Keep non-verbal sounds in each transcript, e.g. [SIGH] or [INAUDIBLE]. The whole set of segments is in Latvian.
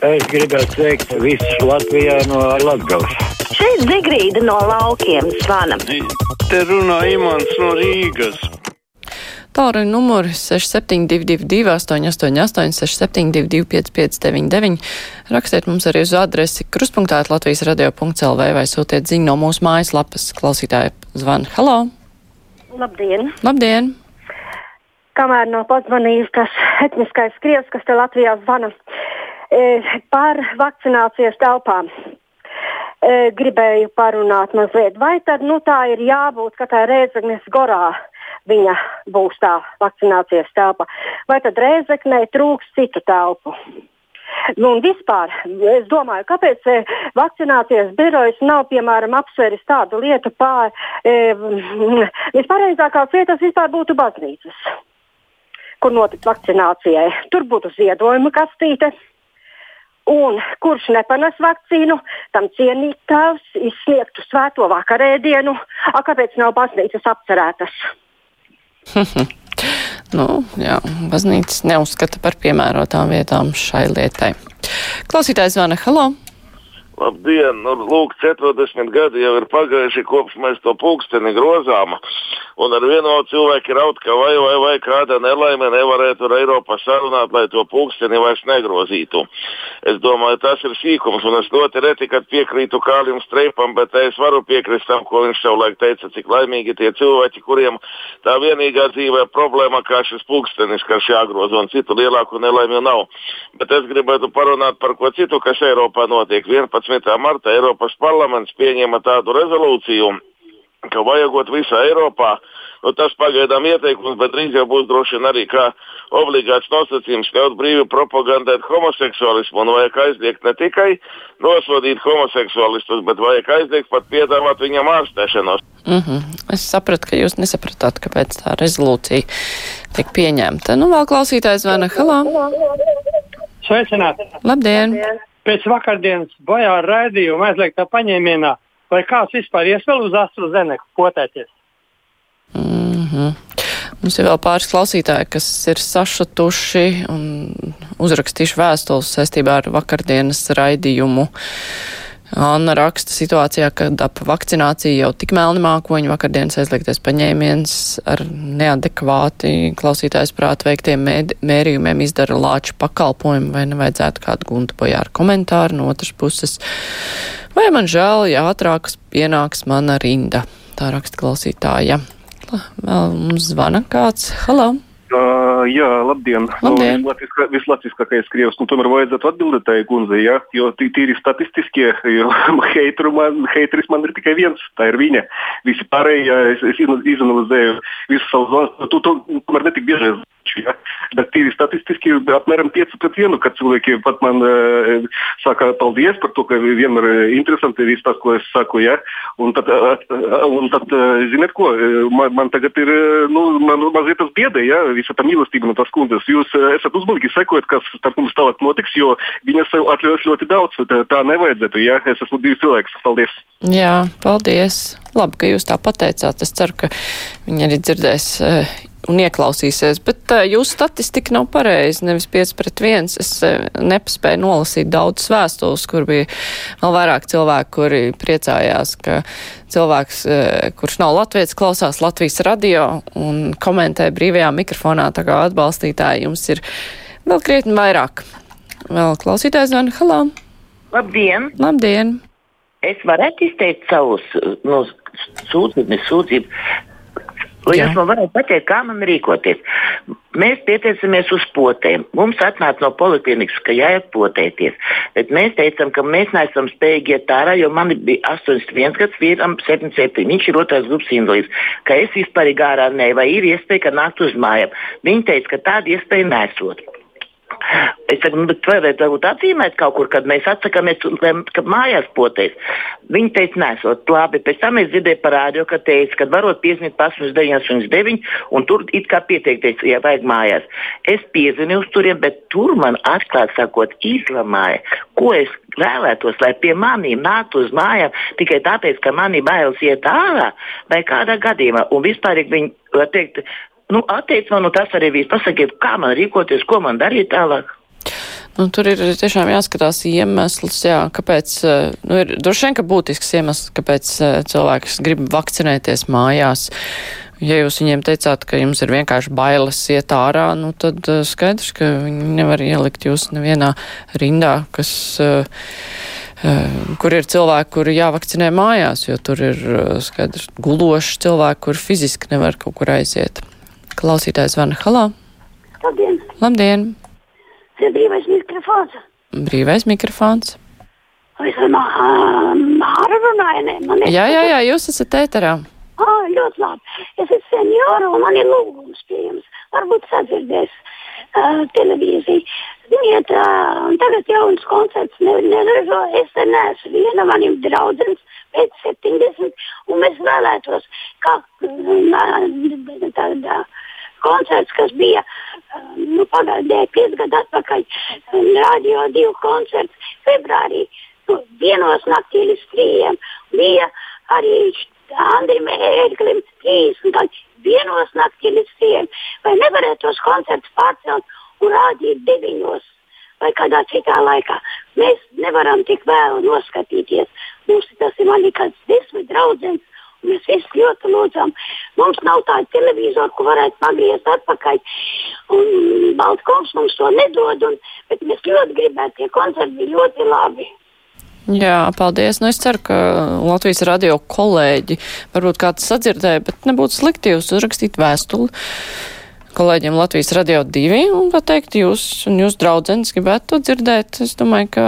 Es gribētu sveikt visus Latvijā no Latgales. Šeit Zigrīda no laukiem zvana. Te runā Imants no Rīgas. Tālruņa numuri 6722, 888, 672, 559, rakstiet mums arī uz adresi kruspunktā Latvijas radio.clv vai sūtiet ziņu no mūsu mājaslapas. Klausītāji zvana. Halo! Labdien! Labdien! Kamēr nav pazvanījis tas etniskais krievs, kas te Latvijā zvana par vakcinācijas telpām. E, gribēju parunāt mazliet, vai tad nu, tā ir jābūt, ka tā Rēzeknes gorā viņa būs tā vakcinācijas telpa, vai tad Rēzeknē trūks citu telpu. Nu, un vispār, es domāju, kāpēc e, vakcinācijas birojas nav, piemēram, apsvēris tādu lietu pār, e, vispareizākās vietas vispār būtu baznīcas, kur notikt vakcinācijai. Tur būtu ziedojuma kastīte. Un kurš nepanes vakcīnu, tam cienītājs izsniegtu svēto vakarēdienu. A, kāpēc nav baznīcas apcerētas? [LAUGHS] nu, jā, baznīcas neuzskata par piemērotām vietām šai lietai. Klausītājs zvana Halo! Labdien! Nu, lūk, 40 gadi jau ir pagājuši kopš mēs to pulksteni grozām. Un ar vienu cilvēku raud, ka vai, vai, vai kāda nelaime nevarētu ar Eiropu sarunāt, lai to pulksteni vairs negrozītu. Es domāju, tas ir sīkums, un es ļoti reti, kad piekrītu Kālim Streipam, bet es varu piekrist tam, ko viņš savulaik teica, cik laimīgi tie cilvēki, kuriem tā vienīgā dzīvē problēma kā šis pulkstenis, kas jāgroza, un citu lielāku nelaimi nav. Bet es gribētu parunāt par ko citu, kas Eiropā notiek. 11. 11. marta Eiropas parlaments pieņēma tādu rezolūciju, ka vajagot visā Eiropā, nu, tas pagaidām ieteikums, bet drīz jau būs droši vien arī kā obligāts nosacījums ļaut brīvi propagandēt homoseksualismu un vajag aizliegt ne tikai nosodīt homoseksualistus, bet vajag aizliegt pat piedāvāt viņam ārstēšanos. Mm -hmm. Es sapratu, ka jūs nesapratāt, kāpēc tā rezolūcija tiek pieņemta. Nu, vēl klausītājs zvana. Halā! Sveicināti! Labdien! Labdien pēc vakardienas bojā raidījuma aizliegtā paņēmienā, vai kāds vispār ies vēl uz AstraZeneku potēties? Mm -hmm. Mums ir vēl pāris klausītāji, kas ir sašutuši un uzrakstījuši vēstules saistībā ar vakardienas raidījumu. Anna raksta situācijā, kad ap vakcināciju jau tik melni mākoņi vakardienas aizliegtais paņēmiens ar neadekvāti klausītājs prāt veiktiem mērījumiem izdara lāču pakalpojumu vai nevajadzētu kādu guntu bojā ar komentāru no otras puses. Vai man žēl, ja ātrākas pienāks mana rinda? Tā raksta klausītāja. Vēl mums zvana kāds. Halo! Uh, jā, labdien. labdien. Nu, vislatviskā, vislatviskākais krievs. Nu, tomēr vajadzētu atbildēt tai kundzei, jā, jo tīri statistiskie, jo [LAUGHS] heitru man, heitris man ir tikai viens, tā ir viņa. Visi pārējie, ja es, es izanalizēju visu savu zonu, tu to tomēr netik bieži Ja? Bet tīri statistiski apmēram 5 pret 1, kad cilvēki pat man uh, saka paldies par to, ka vienmēr ir interesanti viss tas, ko es saku. Ja? Un tad, uh, un tad uh, ziniet ko, man, man tagad ir, nu, man mazliet tas biedē, ja? visa tā mīlestība no tās kundzes. Jūs esat uzmanīgi sekojat, kas starp mums tālāk notiks, jo viņas sev atļaus ļoti daudz. Tā, tā nevajadzētu, ja? Es esmu divs cilvēks. Paldies! Jā, paldies! Labi, ka jūs tā pateicāt. Es ceru, ka viņi arī dzirdēs un ieklausīsies, bet uh, jūsu statistika nav pareiza, nevis 5 pret 1. Es uh, nepaspēju nolasīt daudzas vēstules, kur bija vēl vairāk cilvēku, kuri priecājās, ka cilvēks, uh, kurš nav latviets, klausās Latvijas radio un komentē brīvajā mikrofonā, tā kā atbalstītāji jums ir vēl krietni vairāk. Vēl klausītājs zvana, halā! Labdien! Labdien! Es varētu izteikt savus nu, sūdzību, sūdzību. Vai jūs man varat pateikt, kā man rīkoties? Mēs pieteicamies uz potēm. Mums atnāca no poliklinikas, ka jāiet potēties. Bet mēs teicām, ka mēs neesam spējīgi iet ārā, jo man bija 81 gads, vīram 77. Viņš ir otrais grupas invalīds. Ka es vispār ārā ne, vai ir iespēja, ka nākt uz mājām. Viņi teica, ka tāda iespēja nesot. Es saku, nu, bet vajadzētu varbūt atzīmēt kaut kur, kad mēs atsakāmies, ka mājās potēs. Viņi teica, nesot labi. Pēc tam es dzirdēju par rādio, ka teica, ka varot pasmas 989 un tur it kā pieteikties, ja vajag mājās. Es piezvanīju uz turiem, bet tur man atklāt sakot izlamāja, ko es vēlētos, lai pie maniem nāktu uz mājām tikai tāpēc, ka manī bailes iet ārā vai kādā gadījumā. Un vispār viņi, var teikt, nu, atteic man, nu tas arī viss. Pasakiet, kā man rīkoties, ko man darīt tālāk. Nu, tur ir tiešām jāskatās iemesls, jā, kāpēc, nu, ir droši vien, ka būtisks iemesls, kāpēc cilvēks grib vakcinēties mājās. Ja jūs viņiem teicāt, ka jums ir vienkārši bailes iet ārā, nu tad skaidrs, ka viņi nevar ielikt jūs nevienā rindā, kas, kur ir cilvēki, kuri jāvakcinē mājās, jo tur ir skaidrs guloši cilvēki, kur fiziski nevar kaut kur aiziet. Klausītājs Vana Halā. Labdien! Labdien! Tas ir brīvais mikrofons. Brīvais mikrofons. Es Māru runāju, ne? Man ir... Jā, jā, jā, jūs esat ēterā. Ah, ļoti labi. Es esmu senjora un man ir lūgums pie jums. Varbūt sadzirdēs uh, televīziju. Ziniet, uh, tagad jauns koncerts ne, nedažo. Es te neesmu viena maniem draudzenes pēc 70 un mēs vēlētos, kā uh, tādā koncerts, kas bija nu, pagājušajā piecus gadus atpakaļ, radio divu koncerts februārī. Nu, vienos naktī līdz trījiem bija arī Andrim Ērglim 30 gadi. Vienos naktī līdz trījiem. Vai nevarētu tos koncertus pārcelt un rādīt deviņos vai kādā citā laikā? Mēs nevaram tik vēlu noskatīties. Mums tas ir man kāds desmit draudzens Mēs visi ļoti lūdzam. Mums nav tāda televizora, ko varētu pagriezt atpakaļ. Un Baltkungs mums to nedod, un, bet mēs ļoti gribētu, tie koncerti bija ļoti labi. Jā, paldies. Nu, es ceru, ka Latvijas radio kolēģi varbūt kāds sadzirdēja, bet nebūtu slikti jūs uzrakstīt vēstuli kolēģiem Latvijas radio divi un pateikt, jūs un jūs draudzenes gribētu to dzirdēt. Es domāju, ka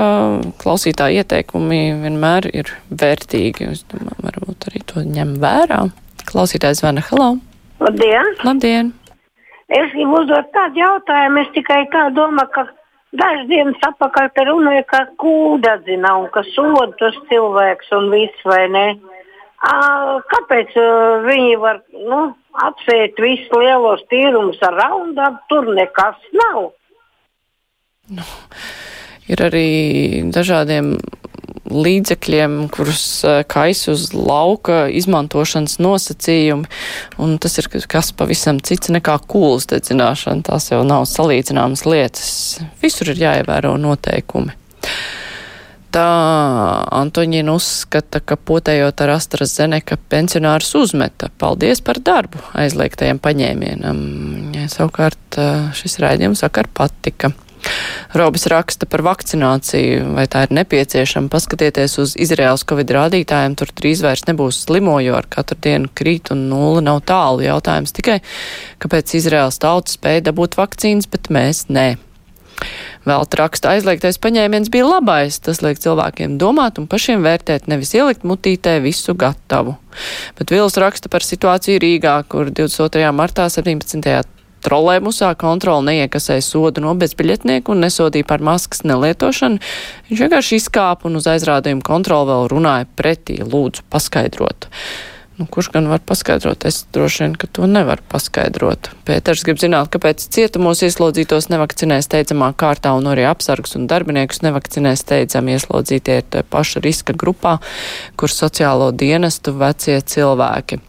klausītāji ieteikumi vienmēr ir vērtīgi. Es domāju, varbūt arī to ņem vērā. Klausītājs Vana Halo. Labdien! Labdien! Es gribu uzdot tādu jautājumu. Es tikai tā domāju, ka dažas dienas atpakaļ te runāja, ka kūdadzina un ka soda tos cilvēks un viss vai ne. À, kāpēc viņi var nu, apsēt visus lielos tīrumus ar raundu? Tur nekas nav. Nu, ir arī dažādiem līdzekļiem, kurus kais uz lauka izmantošanas nosacījumi, un tas ir kas pavisam cits nekā kūlas dedzināšana. Tās jau nav salīdzināmas lietas. Visur ir jāievēro noteikumi. Tā Antoņina uzskata, ka potējot ar AstraZeneca pensionārus uzmeta. Paldies par darbu aizliegtajam paņēmienam. Ja, savukārt šis raidījums vakar patika. Robis raksta par vakcināciju, vai tā ir nepieciešama. Paskatieties uz Izraels Covid rādītājiem, tur drīz vairs nebūs slimo, jo ar katru dienu krīt un nulle nav tālu. Jautājums tikai, kāpēc Izraels tauta spēja dabūt vakcīnas, bet mēs nē. Vēl raksta aizliegtais paņēmiens bija labais, tas liek cilvēkiem domāt un pašiem vērtēt, nevis ielikt mutītē visu gatavu. Bet Vils raksta par situāciju Rīgā, kur 22. martā 17. Trolēmusā kontroli neiekasēja sodu no bezbiļetnieku un nesodīja par maskas nelietošanu. Viņš vienkārši izkāpa un uz aizrādījumu kontroli vēl runāja pretī, lūdzu paskaidrot. Nu, kurš gan var paskaidrot? Es droši vien, ka to nevar paskaidrot. Pēters grib zināt, kāpēc cietumos ieslodzītos nevakcinē steidzamā kārtā un arī apsargus un darbiniekus nevakcinē steidzami ieslodzītie ir paša riska grupā, kur sociālo dienestu vecie cilvēki.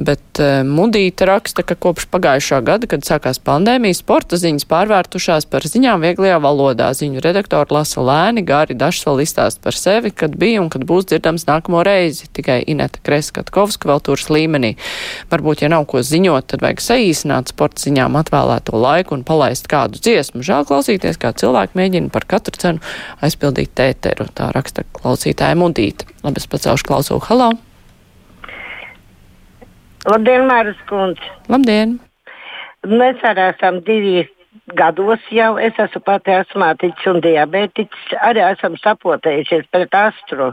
Bet uh, Mudīte raksta, ka kopš pagājušā gada, kad sākās pandēmija, sporta ziņas pārvērtušās par ziņām vieglajā valodā. Ziņu redaktori lasa lēni, gari, dažs vēl izstāst par sevi, kad bija un kad būs dzirdams nākamo reizi. Tikai Ineta Kreskatkovska vēl turas līmenī. Varbūt, ja nav ko ziņot, tad vajag saīsināt sporta ziņām atvēlēto laiku un palaist kādu dziesmu. Žēl klausīties, kā cilvēki mēģina par katru cenu aizpildīt tēteru. Tā raksta klausītāja Mudīte. Labi, es pacelšu klausu. Halo! Labdien, Māras kundze! Labdien! Mēs arī esam divi gados jau. Es esmu pati astmātiķis un diabētiķis. Arī esam sapotējušies pret astru.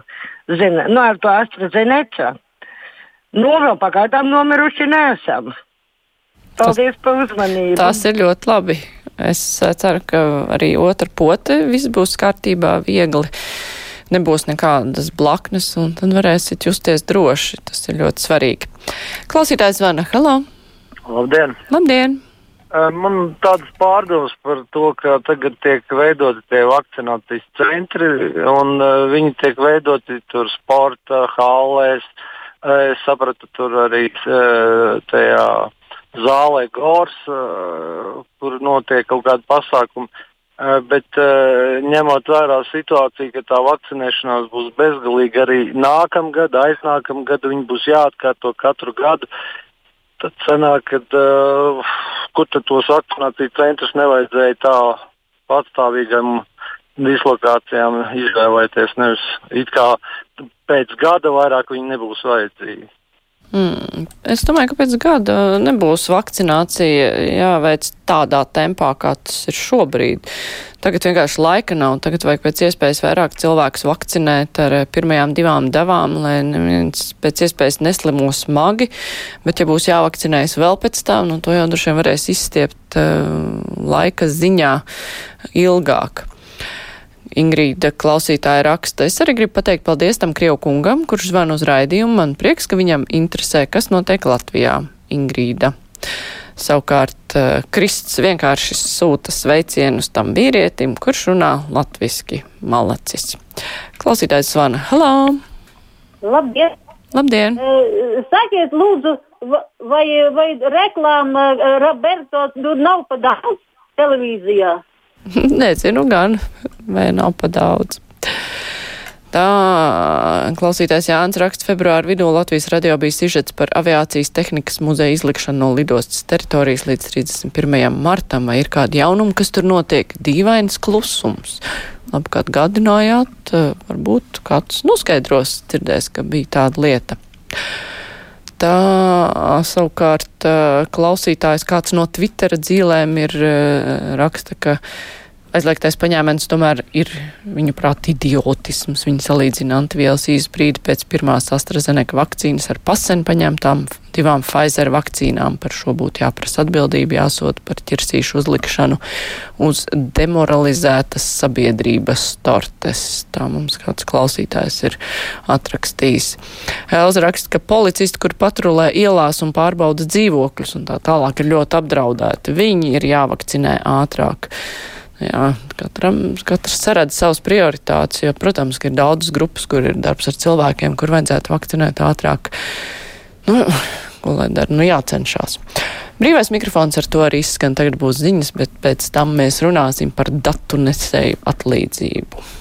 Zina, nu, ar to astru zinēca. Nu, vēl pagaidām nomiruši nesam. Paldies tas, par uzmanību. Tas ir ļoti labi. Es ceru, ka arī otra pote viss būs kārtībā viegli nebūs nekādas blaknes, un tad varēsiet justies droši. Tas ir ļoti svarīgi. Klausītājs zvana. Halo! Labdien! Labdien! Man tādas pārdomas par to, ka tagad tiek veidoti tie vakcinācijas centri, un viņi tiek veidoti tur sporta hallēs. Es sapratu, tur arī tajā zālē Gors, kur notiek kaut kāda pasākuma. Uh, bet uh, ņemot vērā situāciju, ka tā vakcinēšanās būs bezgalīga arī nākamgad, aiznākamgad, viņi būs jāatkārto katru gadu, tad sanāk, ka uh, kur tad tos vakcināciju centrus nevajadzēja tā patstāvīgam dislokācijām izvēlēties. Nevis it kā pēc gada vairāk viņi nebūs vajadzīgi. Mm. Es domāju, ka pēc gada nebūs vakcinācija jāveic tādā tempā, kā tas ir šobrīd. Tagad vienkārši laika nav. Tagad vajag pēc iespējas vairāk cilvēkus vakcinēt ar pirmajām divām devām, lai neviens pēc iespējas neslimo smagi. Bet, ja būs jāvakcinējas vēl pēc tam, nu, to jau droši vien varēs izstiept uh, laika ziņā ilgāk. Ingrīda klausītāja raksta, es arī gribu pateikt paldies tam Krievu kungam, kurš zvan uz raidījumu. Man prieks, ka viņam interesē, kas notiek Latvijā. Ingrīda. Savukārt eh, Krists vienkārši sūta sveicienus tam vīrietim, kurš runā latviski malacis. Klausītājs zvana. Halo! Labdien! Labdien! Uh, sakiet, lūdzu, vai, vai reklāma uh, Roberto nu, nav pa daudz televīzijā? [LAUGHS] Nezinu gan, vai nav pa daudz. Tā klausītājs Jānis raksta februāra vidū Latvijas radio bija sižets par aviācijas tehnikas muzeja izlikšanu no lidostas teritorijas līdz 31. martam. Vai ir kādi jaunumi, kas tur notiek? Dīvains klusums. Labi, kā atgādinājāt, varbūt kāds noskaidros, dzirdēs, ka bija tāda lieta. Tā savukārt klausītājs kāds no Twittera dzīlēm ir raksta, ka aizliegtais paņēmiens tomēr ir, viņu prāt, idiotisms. Viņi salīdzina antivielas izbrīdi pēc pirmās AstraZeneca vakcīnas ar pasen paņemtām divām Pfizer vakcīnām. Par šo būtu jāprasa atbildība, jāsot par ķirsīšu uzlikšanu uz demoralizētas sabiedrības tortes. Tā mums kāds klausītājs ir atrakstījis. Elza raksta, ka policisti, kur patrulē ielās un pārbauda dzīvokļus un tā tālāk, ir ļoti apdraudēti. Viņi ir jāvakcinē ātrāk. Jā, katram, katrs saredz savas prioritātes, jo, protams, ir daudzas grupas, kur ir darbs ar cilvēkiem, kur vajadzētu vakcinēt ātrāk. Nu, ko lai dara? Nu, jācenšas. Brīvais mikrofons ar to arī izskan. Tagad būs ziņas, bet pēc tam mēs runāsim par datu nesēju atlīdzību.